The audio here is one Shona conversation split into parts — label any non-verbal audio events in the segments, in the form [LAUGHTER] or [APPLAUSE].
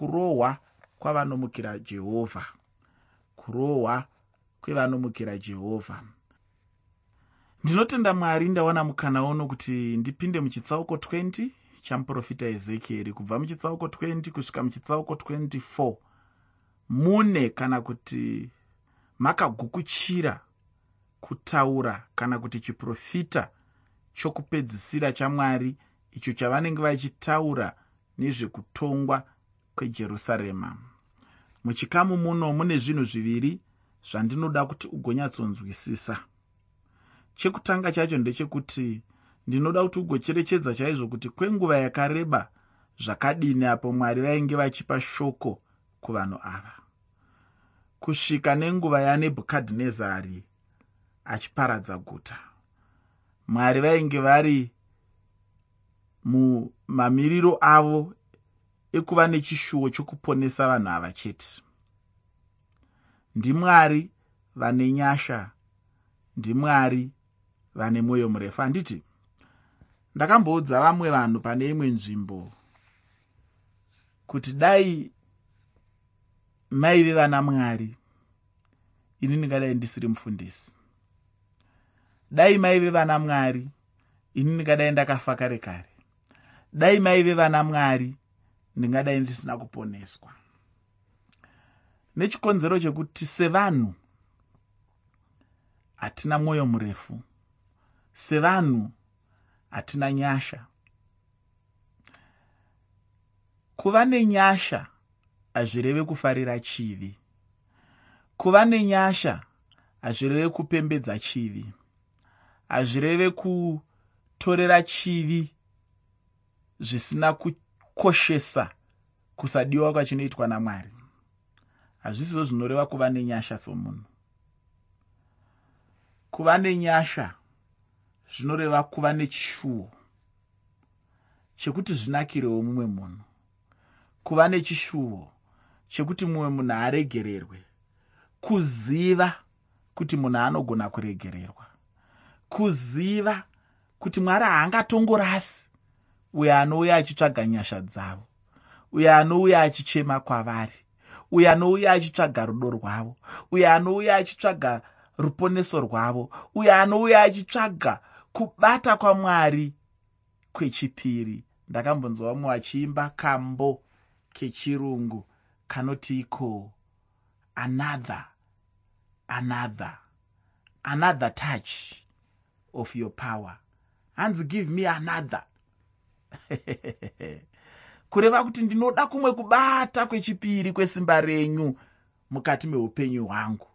kurohwa kwavanomukira jehovha. Kurohwa kwevanomukira jehovha. Ndinotenda mwari ndawana mukana uno kuti ndipinde muchitsauko 20 chamuprofita ezekieri kubva muchitsauko 20 kusvika muchitsauko 24 mune kana kuti makagukuchira kutaura kana kuti chiprofita chokupedzisira chamwari icho chavanenge vachitaura nezvekutongwa kwejerusarema. Muchikamu muno mune zvinhu zviviri zvandinoda kuti ugonyatsonzwisisa. Chekutanga chacho ndechekuti ndinoda kuti ugocherechedza chaizvo kuti kwenguva yakareba zvakadini apo mwari vainge vachipa shoko kuvanhu ava. Kusvika nenguva yanebhukadhinezari achiparadza guta. Mwari vainge vari mumamiriro avo ekuva nechishuwo chokuponesa vanhu ava chete. Ndimwari vane nyasha ndimwari vane mwoyo murefu. Handiti ndakamboudza vamwe vanhu pane imwe nzvimbo kuti dai maive vana mwari ini ndingadai ndisiri mufundisi. Dai maive vana mwari ini ndingadai ndakafa kare kare. Dai maive vana mwari ndingadai ndisina kuponeswa. Nechikonzero chekuti sevanhu hatina mwoyo murefu. Sevanhu hatina nyasha. Kuva nenyasha hazvireve kufarira chivi. Kuva nenyasha hazvireve kupembedza chivi. Hazvireve kutorera chivi zvisina kukoshesa kusadiwa kwachinoitwa namwari. Hazvisizo zvinoreva kuva nenyasha somunhu. Kuva nenyasha zvinoreva kuva nechishuwo chekuti zvinakirewo mumwe munhu. Kuva nechishuwo chekuti mumwe munhu aregererwe kuziva kuti munhu anogona kuregererwa. Kuziva kuti mwari haangatongorasi uyo anouya achitsvaga nyasha dzavo uyo anouya achichema kwavari uyo anouya achitsvaga rudo rwavo uyo anouya achitsvaga ruponeso rwavo uyo anouya achitsvaga kubata kwamwari kwechipiri. Ndakambonzwa vamwe vachiimba kambo kechirungu kanoti iko another another another touch of your power. Hanzi give me another [LAUGHS] kureva kuti ndinoda kumwe kubata kwechipiri kwesimba renyu mukati meupenyu hwangu.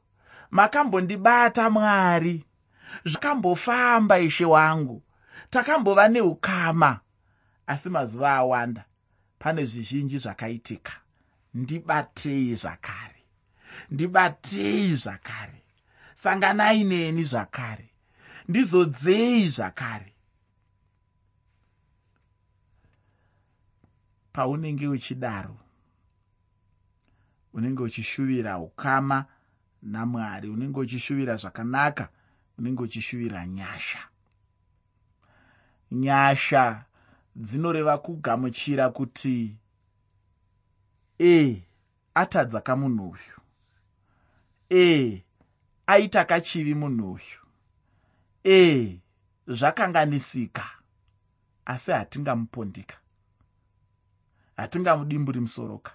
Makambondibata mwari. Zvakambofamba ishe wangu. Takambova neukama. Asi mazuva awanda pane zvizhinji zvakaitika. Ndibatei zvakare. Ndibatei zvakare. Sanganai neni zvakare. Ndizodzei zvakare paunenge uchidaro. Unenge uchishuvira ukama namwari unenge uchishuvira zvakanaka unenge uchishuvira nyasha. Nyasha dzinoreva kugamuchira kuti e atadza kamunhu uyu e aita kachivi munhu uyu e zvakanganisika asi hatingamupondika hatingamudimburi musoroka.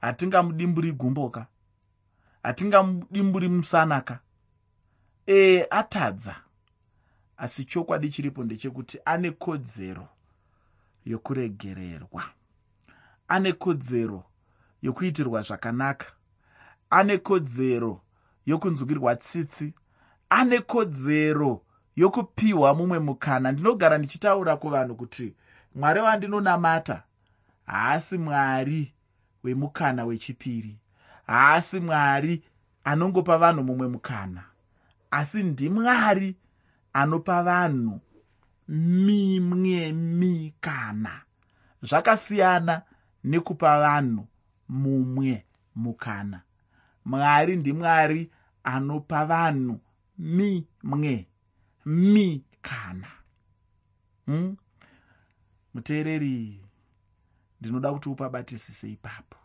Hatingamudimburi gumboka. Hatingamudimburi musanaka. E atadza. Asi chokwadi chiripo ndechekuti ane kodzero yokuregererwa. Ane kodzero yokuitirwa zvakanaka. Ane kodzero yokunzwirwa tsitsi. Ane kodzero yokupiwa mumwe mukana. Ndinogara ndichitaura kuvanhu kuti mwari wandinonamata haasi mwari wemukana wechipiri. Haasi mwari anongopa vanhu mumwe mukana. Asi ndimwari anopa vanhu mimwe mikana. Zvakasiyana nekupa vanhu mumwe mukana. Mwari ndimwari anopa vanhu mimwe mikana. Hmm? muteereri ndinoda kuti upabatisise ipapo.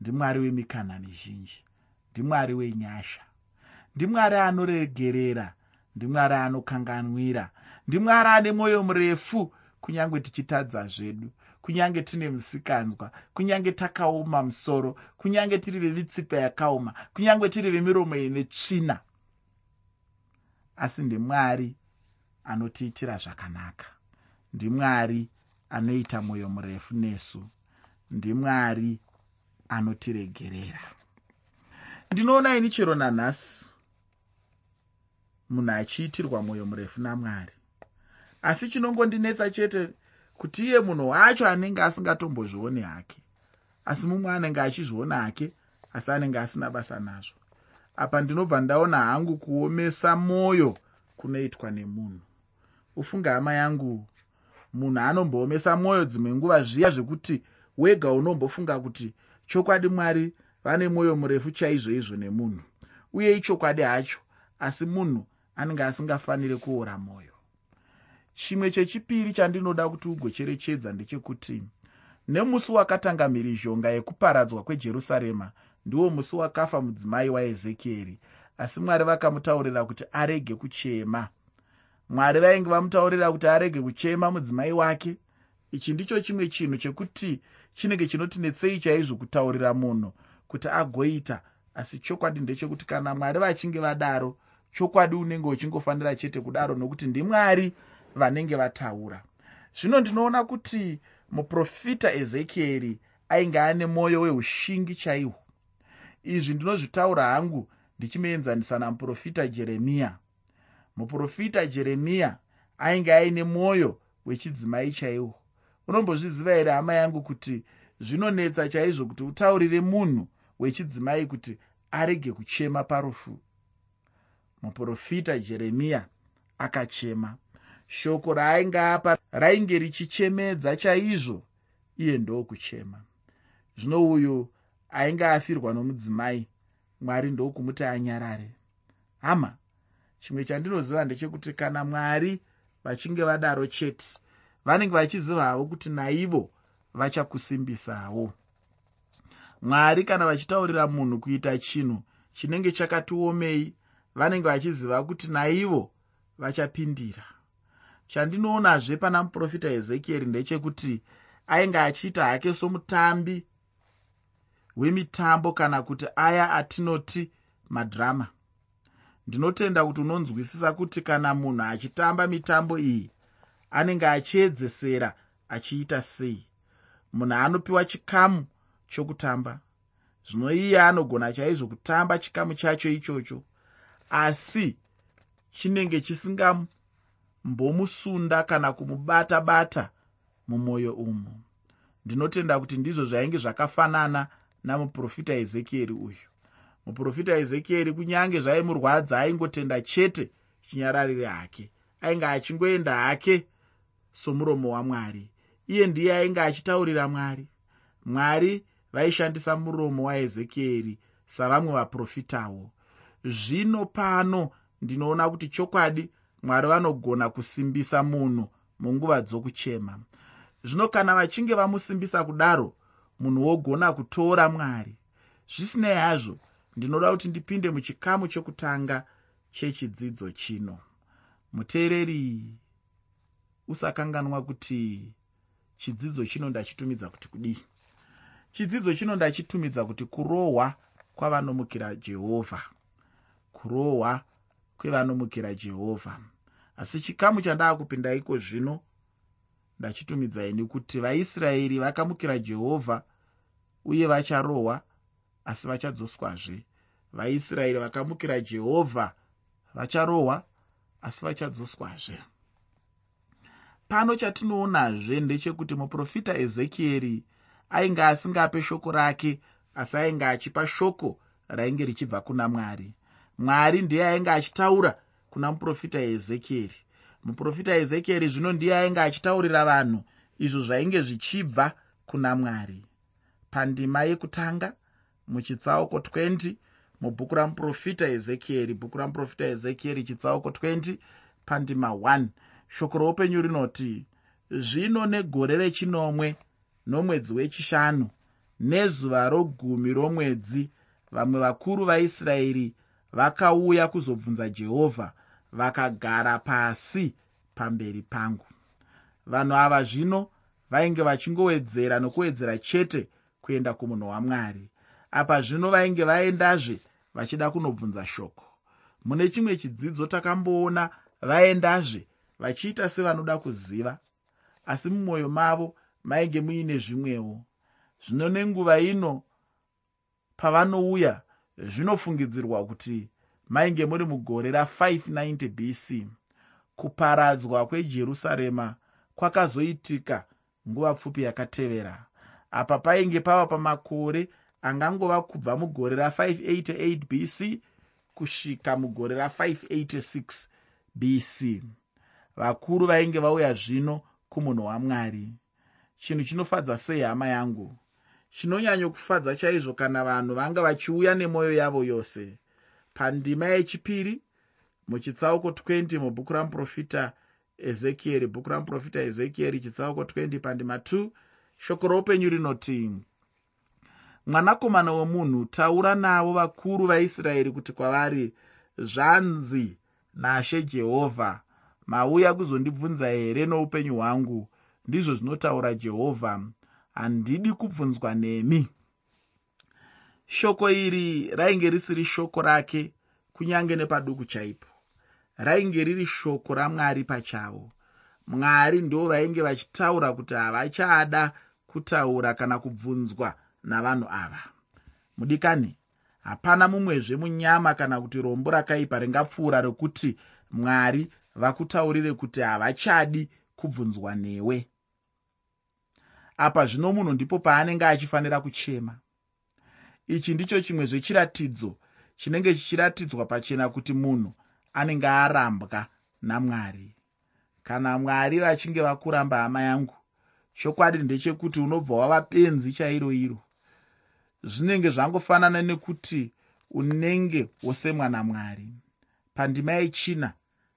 Ndimwari wemikana mizhinji ndimwari wenyasha ndimwari anoregerera ndimwari anokanganwira ndimwari ane mwoyo murefu kunyange tichitadza zvedu kunyange tine musikanzwa kunyange takaoma musoro kunyange tiri vemitsipa yakaoma kunyange tiri vemiromo ine tsvina. Asi ndimwari anotiitira zvakanaka ndimwari anoita mwoyo murefu nesu ndimwari anotiregerera. Ndinoona ini chero nanhasi munhu achiitirwa mwoyo murefu namwari asi chinongondinetsa chete kuti iye munhu wacho anenge asingatombozvioni hake asi mumwe anenge achizviona hake asi anenge asina basa nazvo. Apa ndinobva ndaona hangu kuomesa mwoyo kunoitwa nemunhu. Ufunge hama yangu munhu anomboomesa mwoyo dzimwe nguva zviya zvekuti wega unombofunga kuti chokwadi mwari vane mwoyo murefu chaizvo izvo nemunhu. Uye ichokwadi hacho asi munhu anenge asingafaniri kuora mwoyo. Chimwe chechipiri chandinoda kuti ugocherechedza ndechekuti nemusi wakatanga mhirizhonga yekuparadzwa kwejerusarema ndiwo musi wakafa mudzimai waezekieri asi mwari vakamutaurira kuti arege kuchema mwari vainge vamutaurira kuti arege kuchema mudzimai wake. Ichi ndicho chimwe chinhu chekuti chinenge chinotinetsei chaizvo kutaurira munhu kuti agoita. Asi chokwadi ndechekuti kana mwari vachinge vadaro chokwadi unenge uchingofanira chete kudaro nokuti ndimwari vanenge vataura. Zvino ndinoona kuti muprofita ezekieri ainge ane mwoyo weushingi chaihwo. Izvi ndinozvitaura hangu ndichimuenzanisa namuprofita jeremiya muprofita jeremiya ainge aine mwoyo wechidzimai chaihwo unombozviziva here hama yangu kuti zvinonetsa chaizvo kuti utaurire munhu wechidzimai kuti arege kuchema parufu? Muprofita jeremiya akachema. Shoko raainge apa rainge richichemedza chaizvo iye ndokuchema. Zvino uyu ainge afirwa nomudzimai mwari ndokumuti anyarare. Hama chimwe chandinoziva ndechekuti kana mwari vachinge vadaro chete vanenge vachiziva havo kuti naivo vachakusimbisawo mwari kana vachitaurira munhu kuita chinhu chinenge chakatiomei vanenge vachiziva kuti naivo vachapindira. Chandinoonazve pana muprofita ezekieri ndechekuti ainge achiita hake somutambi wemitambo kana kuti aya atinoti madhirama ndinotenda kuti unonzwisisa kuti kana munhu achitamba mitambo iyi anenge achiedzesera achiita sei? Munhu anopiwa chikamu chokutamba. Zvino iye anogona chaizvo kutamba chikamu chacho ichocho asi chinenge chisingambomusunda kana kumubata bata mumwoyo umu. Ndinotenda kuti ndizvo zvainge zvakafanana namuprofita ezekieri uyu muprofita ezekieri kunyange zvaimurwadza aingotenda chete chinyararire hake ainge achingoenda hake somuromo wamwari. Iye ndiye ainge achitaurira mwari. Mwari vaishandisa muromo waezekieri savamwe vaprofitawo. Zvino pano ndinoona kuti chokwadi mwari vanogona kusimbisa munhu munguva dzokuchema. Zvino kana vachinge vamusimbisa kudaro munhu wogona kutora mwari. Zvisinei hazvo ndinoda kuti ndipinde muchikamu chokutanga chechidzidzo chino. Muteereri usakanganwa kuti chidzidzo chino ndachitumidza kuti kudii? Chidzidzo chino ndachitumidza kuti kurohwa kwavanomukira jehovha. Kurohwa kwevanomukira jehovha. Asi chikamu chandaa kupinda iko zvino ndachitumidzaini kuti vaisraeri vakamukira jehovha uye vacharohwa asi vachadzoswazve. Vaisraeri vakamukira jehovha vacharohwa asi vachadzoswazve. Pano chatinoonazve ndechekuti muprofita ezekieri ainge asingape shoko rake asi ainge achipa shoko rainge richibva kuna mwari. Mwari ndiye ainge achitaura kuna muprofita ezekieri. Muprofita ezekieri zvino ndiye ainge achitaurira vanhu izvo zvainge zvichibva kuna mwari. Pandima yekutanga muchitsauko 20 mubhuku ramuprofita ezekieri bhuku ramuprofita ezekieri chitsauko 20 pandima 1 shoko roupenyu rinoti zvino negore rechinomwe nomwedzi wechishanu nezuva rogumi romwedzi vamwe vakuru vaisraeri vakauya kuzobvunza jehovha vakagara pasi pamberi pangu. Vanhu ava zvino vainge vachingowedzera nokuwedzera chete kuenda kumunhu wamwari apa zvino vainge vaendazve vachida kunobvunza shoko. Mune chimwe chidzidzo takamboona vaendazve vachiita sevanoda kuziva asi mumwoyo mavo mainge muine zvimwewo. Zvino nenguva ino pavanouya zvinofungidzirwa kuti mainge muri mugore ra590 bc kuparadzwa kwejerusarema kwakazoitika nguva pfupi yakatevera. Apa painge pava pamakore angangova kubva mugore ra588 bc kusvika mugore ra586 bc vakuru vainge vauya zvino kumunhu wamwari. Chinhu chinofadza sei hama yangu? Chinonyanyokufadza chaizvo kana vanhu vanga vachiuya nemwoyo yavo yose. Pandima yechipiri muchitsauko 20 mubhuku ramuprofita ezekieri bhuku ramuprofita ezekieri chitsauko 20 pandima 2 shoko roupenyu rinoti mwanakomana wemunhu taura navo vakuru vaisraeri kuti kwavari zvanzi nashe jehovha mauya kuzondibvunza here noupenyu hwangu? ndizvo zvinotaura jehovha. Handidi kubvunzwa nemi. Shoko iri rainge risiri shoko rake kunyange nepaduku chaipo. Rainge riri shoko ramwari pachavo. Mwari ndo vainge vachitaura kuti havachada kutaura kana kubvunzwa navanhu ava. Mudikani hapana mumwezve munyama kana kuti rombo rakaipa ringapfuura rekuti mwari vakutaurire kuti havachadi kubvunzwa newe. Apa zvino munhu ndipo paanenge achifanira kuchema. Ichi ndicho chimwe zvechiratidzo chinenge chichiratidzwa pachena kuti munhu anenge arambwa namwari kana mwari vachinge vakuramba hama yangu chokwadi ndechekuti unobva wava benzi chairo iro zvinenge zvangofanana nekuti unenge wosemwa namwari. Pandima yechina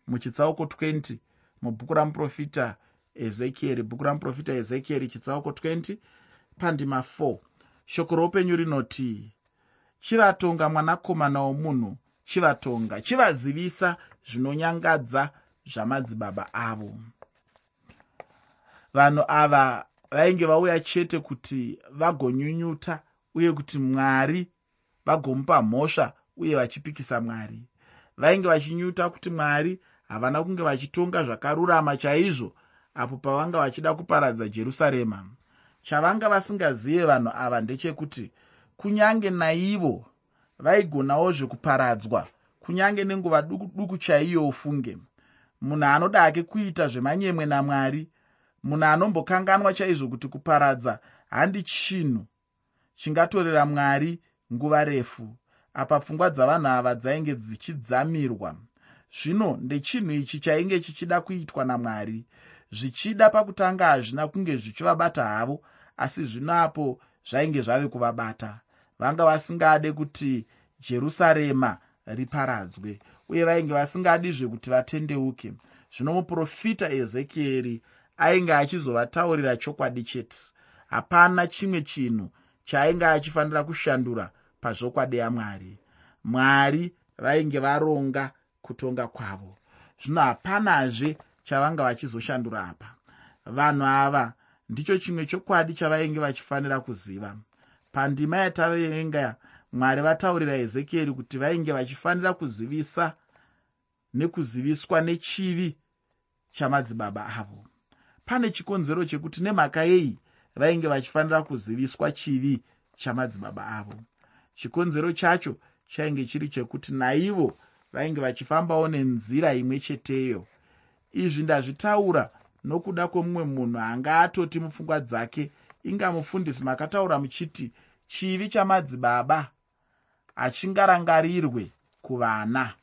muchitsauko 20 mubhuku ramuprofita ezekieri bhuku ramuprofita ezekieri chitsauko 20 pandima 4 shoko roupenyu rinoti chivatonga mwanakomana womunhu chivatonga chivazivisa zvinonyangadza zvamadzibaba avo. Vanhu ava vainge vauya chete kuti vagonyunyuta uye kuti mwari vagomupa mhosva uye vachipikisa mwari. Vainge vachinyuta kuti mwari havana kunge vachitonga zvakarurama chaizvo apo pavanga vachida kuparadza jerusarema. Chavanga vasingazive vanhu ava ndechekuti kunyange naivo vaigonawo zvekuparadzwa kunyange nenguva duku duku chaiyo ufunge. Munhu anodake kuita zvemanyemwe namwari munhu anombokanganwa chaizvo kuti kuparadza handi chinhu chingatorera mwari nguva refu. Apa pfungwa dzavanhu ava dzainge dzichidzamirwa zvino ndechinhu ichi chainge chichida kuitwa namwari zvichida pakutanga hazvina kunge zvichivabata havo asi zvino apo zvainge zvave kuvabata. Vanga vasingade kuti jerusarema riparadzwe uye vainge vasingadizve kuti vatendeuke. Zvino muprofita ezekieri ainge achizovataurira chokwadi chete. Hapana chimwe chinhu chaainge achifanira kushandura pazvokwadi yamwari. Mwari vainge varonga kutonga kwavo. Zvino hapanazve chavanga vachizoshandura apa. Vanhu ava ndicho chimwe chokwadi chavainge vachifanira kuziva. Pandima yatavenga mwari vataurira ezekieri kuti vainge vachifanira kuzivisa nekuziviswa nechivi chamadzibaba avo. Pane chikonzero chekuti nemhaka yei vainge vachifanira kuziviswa chivi chamadzibaba avo. Chikonzero chacho chainge chiri chekuti naivo vainge vachifambawo nenzira imwe cheteyo. Izvi ndazvitaura nokuda kwomumwe munhu anga atoti mupfungwa dzake inga mufundisi makataura muchiti chivi chamadzibaba achingarangarirwe kuvana.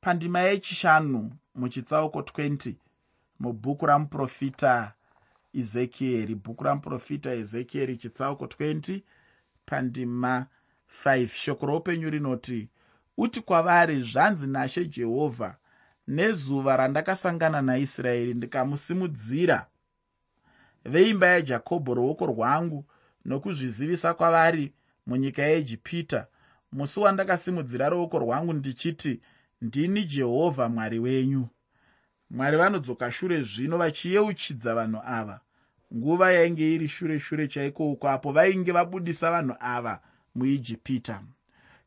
Pandima yechishanu muchitsauko 20 mubhuku ramuprofita ezekieri bhuku ramuprofita ezekieri chitsauko 20 pandima 5 shoko roupenyu rinoti uti kwavari zvanzi nashe jehovha nezuva randakasangana naisraeri ndikamusimudzira. Veimba yajakobho ruoko rwangu nokuzvizivisa kwavari munyika yeijipita musi wandakasimudzira ruoko rwangu ndichiti ndini jehovha mwari wenyu mwari vanodzoka shure zvino vachiyeuchidza vanhu ava. Nguva yainge iri shure shure chaiko uko apo vainge vabudisa vanhu ava muijipita.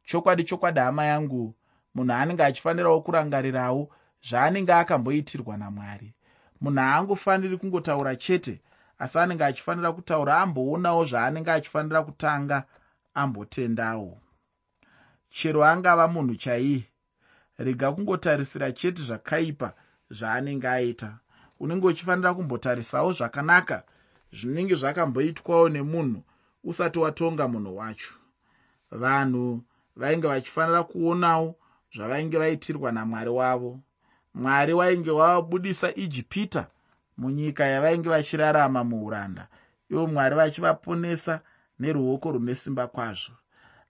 Chokwadi chokwadi hama yangu munhu anenge achifanirawo kurangarirawo zvaanenge akamboitirwa namwari. Munhu haangofaniri kungotaura chete asi anenge achifanira kutaura amboonawo zvaanenge achifanira kutanga ambotendawo. Chero angava munhu chaiye rega kungotarisira chete zvakaipa zvaanenge aita. Unenge uchifanira kumbotarisawo zvakanaka zvinenge zvakamboitwawo nemunhu usati watonga munhu wacho. Vanhu vainge vachifanira kuonawo zvavainge vaitirwa namwari wavo. Mwari wainge wavabudisa ijipita munyika yavainge vachirarama muuranda. Ivo mwari vachivaponesa neruoko rune simba kwazvo.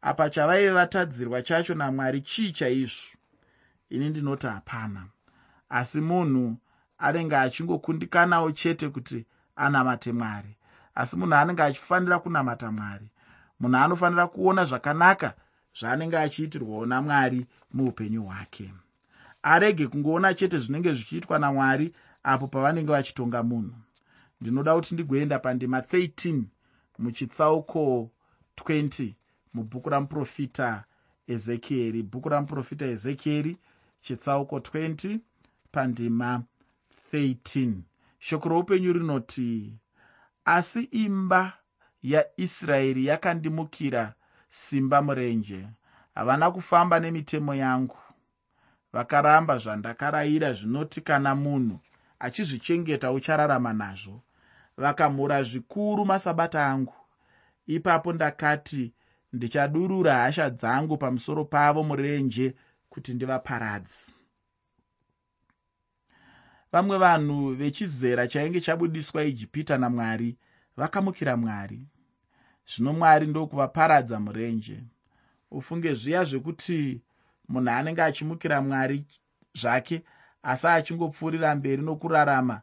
Apa chavaive vatadzirwa chacho namwari chii chaizvo? Ini ndinoti hapana asi munhu anenge achingokundikanawo chete kuti anamate mwari. Asi munhu anenge achifanira kunamata mwari. Munhu anofanira kuona zvakanaka zvaanenge achiitirwawo namwari muupenyu hwake. Arege kungoona chete zvinenge zvichiitwa namwari apo pavanenge vachitonga munhu. Ndinoda kuti ndigoenda pandima 13 muchitsauko 20 mubhuku ramuprofita ezekieri bhuku ramuprofita ezekieri chitsauko 20 pandima 13 shoko roupenyu rinoti asi imba yaisraeri yakandimukira simba murenje. Havana kufamba nemitemo yangu. Vakaramba zvandakarayira zvinoti kana munhu achizvichengeta uchararama nazvo vakamhura zvikuru masabata angu. Ipapo ndakati ndichadurura hasha dzangu pamusoro pavo murenje kuti ndivaparadzi vamwe vanhu vechizera chainge chabudiswa ijipita namwari vakamukira mwari. Zvino mwari ndokuvaparadza murenje. Ufunge zviya zvekuti munhu anenge achimukira mwari zvake asi achingopfuurira mberi nokurarama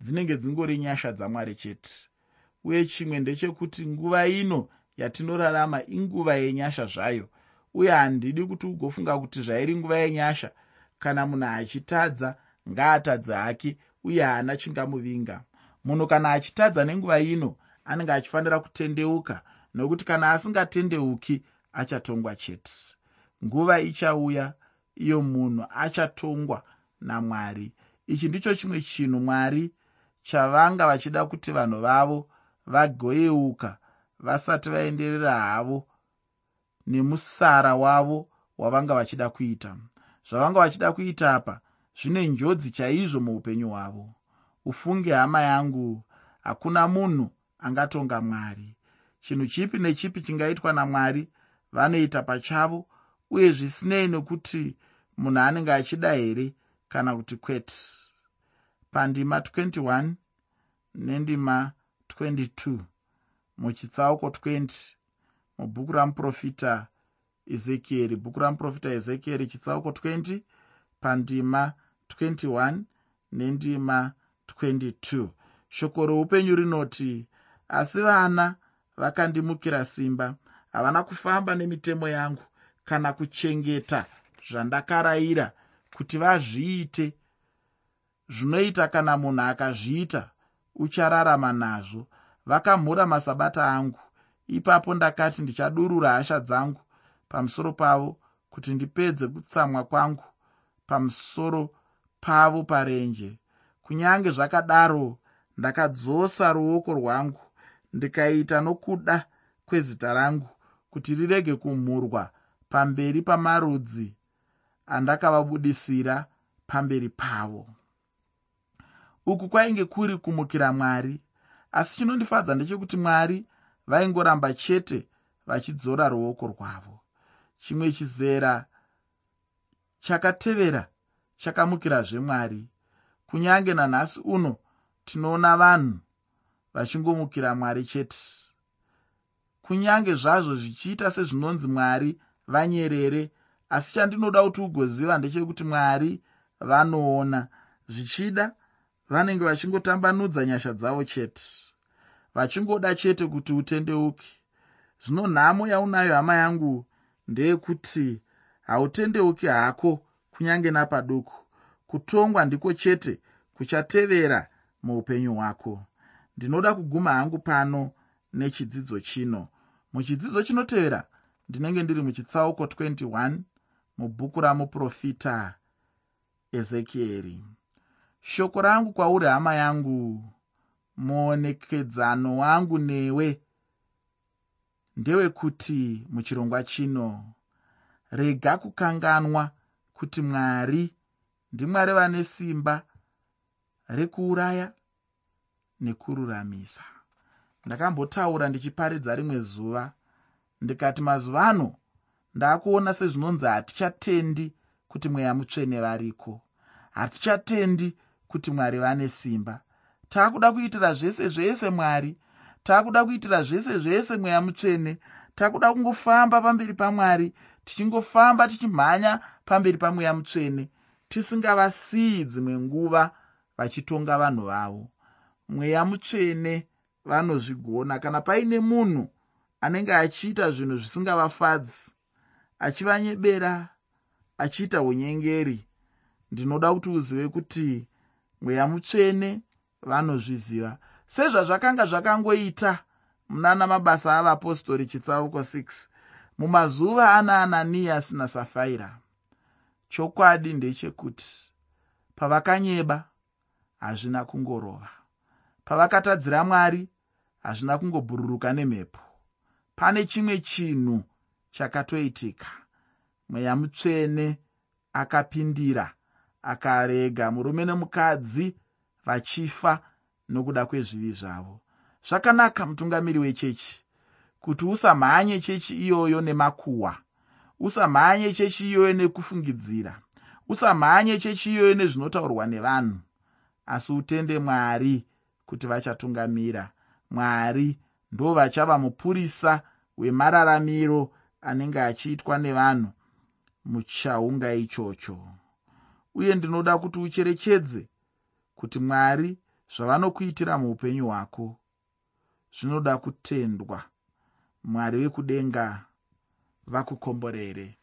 dzinenge dzingori nyasha dzamwari chete. Uye chimwe ndechekuti nguva ino yatinorarama inguva yenyasha zvayo uye handidi kuti ugofunga kuti zvairi nguva yenyasha kana munhu achitadza ngaatadze hake uye haana chingamuvinga. Munhu kana achitadza nenguva ino anenge achifanira kutendeuka nokuti kana asingatendeuki achatongwa chete. Nguva ichauya iyo munhu achatongwa namwari. Ichi ndicho chimwe chinhu mwari chavanga vachida kuti vanhu vavo vagoyeuka vasati vaenderera havo nemusara wavo wavanga vachida kuita. Zvavanga vachida kuita apa zvine njodzi chaizvo muupenyu hwavo. Ufunge hama yangu hakuna munhu angatonga mwari. Chinhu chipi nechipi chingaitwa namwari vanoita pachavo uye zvisinei nekuti munhu anenge achida here kana kuti kwete? Pandima 21 nendima 22 muchitsauko 20 mubhuku ramuprofita ezekieri. Bhuku ramuprofita ezekieri chitsauko 20 pandima 21 nendima 22 shoko roupenyu rinoti asi vana vakandimukira simba havana kufamba nemitemo yangu kana kuchengeta zvandakarayira kuti vazviite. Zvinoita kana munhu akazviita uchararama nazvo. Vakamhura masabata angu. Ipapo ndakati ndichadurura hasha dzangu pamusoro pavo kuti ndipedze kutsamwa kwangu pamusoro pavo parenje. Kunyange zvakadaro ndakadzosa ruoko rwangu ndikaita nokuda kwezita rangu kuti rirege kumhurwa pamberi pamarudzi andakavabudisira pamberi pavo. Uku kwainge kuri kumukira mwari asi chinondifadza ndechekuti mwari vaingoramba chete vachidzora ruoko rwavo. Chimwe chizera chakatevera chakamukirazve mwari. Kunyange nanhasi uno tinoona vanhu vachingomukira mwari chete. Kunyange zvazvo zvichiita sezvinonzi mwari vanyerere asi chandinoda kuti ugoziva ndechekuti mwari vanoona zvichida vanenge vachingotambanudza nyasha dzavo chete. Vachingoda chete kuti utendeuke. Zvino nhamo yaunayo hama yangu ndeyekuti hautendeuki hako kunyange napaduku kutongwa ndiko chete kuchatevera muupenyu hwako. Ndinoda kuguma hangu pano nechidzidzo chino. Muchidzidzo chinotevera ndinenge ndiri muchitsauko 21 mubhuku ramuprofita ezekieri. Shoko rangu kwauri hama yangu muonekedzano wangu newe ndewekuti muchirongwa chino. Rega kukanganwa kuti mwari ndimwari vane simba rekuuraya nekururamisa ndakambotaura ndichiparidza rimwe zuva ndikati mazuva ano ndaakuona sezvinonzi hatichatendi kuti mweya mutsvene variko. Hatichatendi kuti mwari vane simba. Taakuda kuitira zvese zvese mwari. Taakuda kuitira zvese zvese mweya mutsvene. Taakuda kungofamba pamberi pamwari tichingofamba tichimhanya pamberi pamweya mutsvene tisingavasiyi dzimwe nguva vachitonga vanhu vavo. Mweya mutsvene vanozvigona. Kana paine munhu anenge achiita zvinhu zvisingavafadzi achivanyebera achiita unyengeri ndinoda kuti uzive kuti mweya mutsvene vanozviziva. Sezvazvakanga zvakangoita munana mabasa avapostori chitsauko 6 mumazuva ana ananiyasi nasafaira chokwadi ndechekuti pavakanyeba hazvina kungorova. Pavakatadzira mwari hazvina kungobhururuka nemhepo. Pane chimwe chinhu chakatoitika. Mweya mutsvene akapindira akarega. Murume nemukadzi vachifa nokuda kwezvivi zvavo. Zvakanaka mutungamiri wechechi kuti usamhanye chechi iyoyo nemakuhwa usamhanye chechi iyoyo nekufungidzira usamhanye chechi iyoyo nezvinotaurwa nevanhu. Asi utende mwari kuti vachatungamira. Mwari ndo vachava mupurisa wemararamiro anenge achiitwa nevanhu muchaunga ichocho. Uye ndinoda kuti ucherechedze kuti mwari zvavanokuitira muupenyu hwako zvinoda kutendwa mwari wekudenga vakukomborere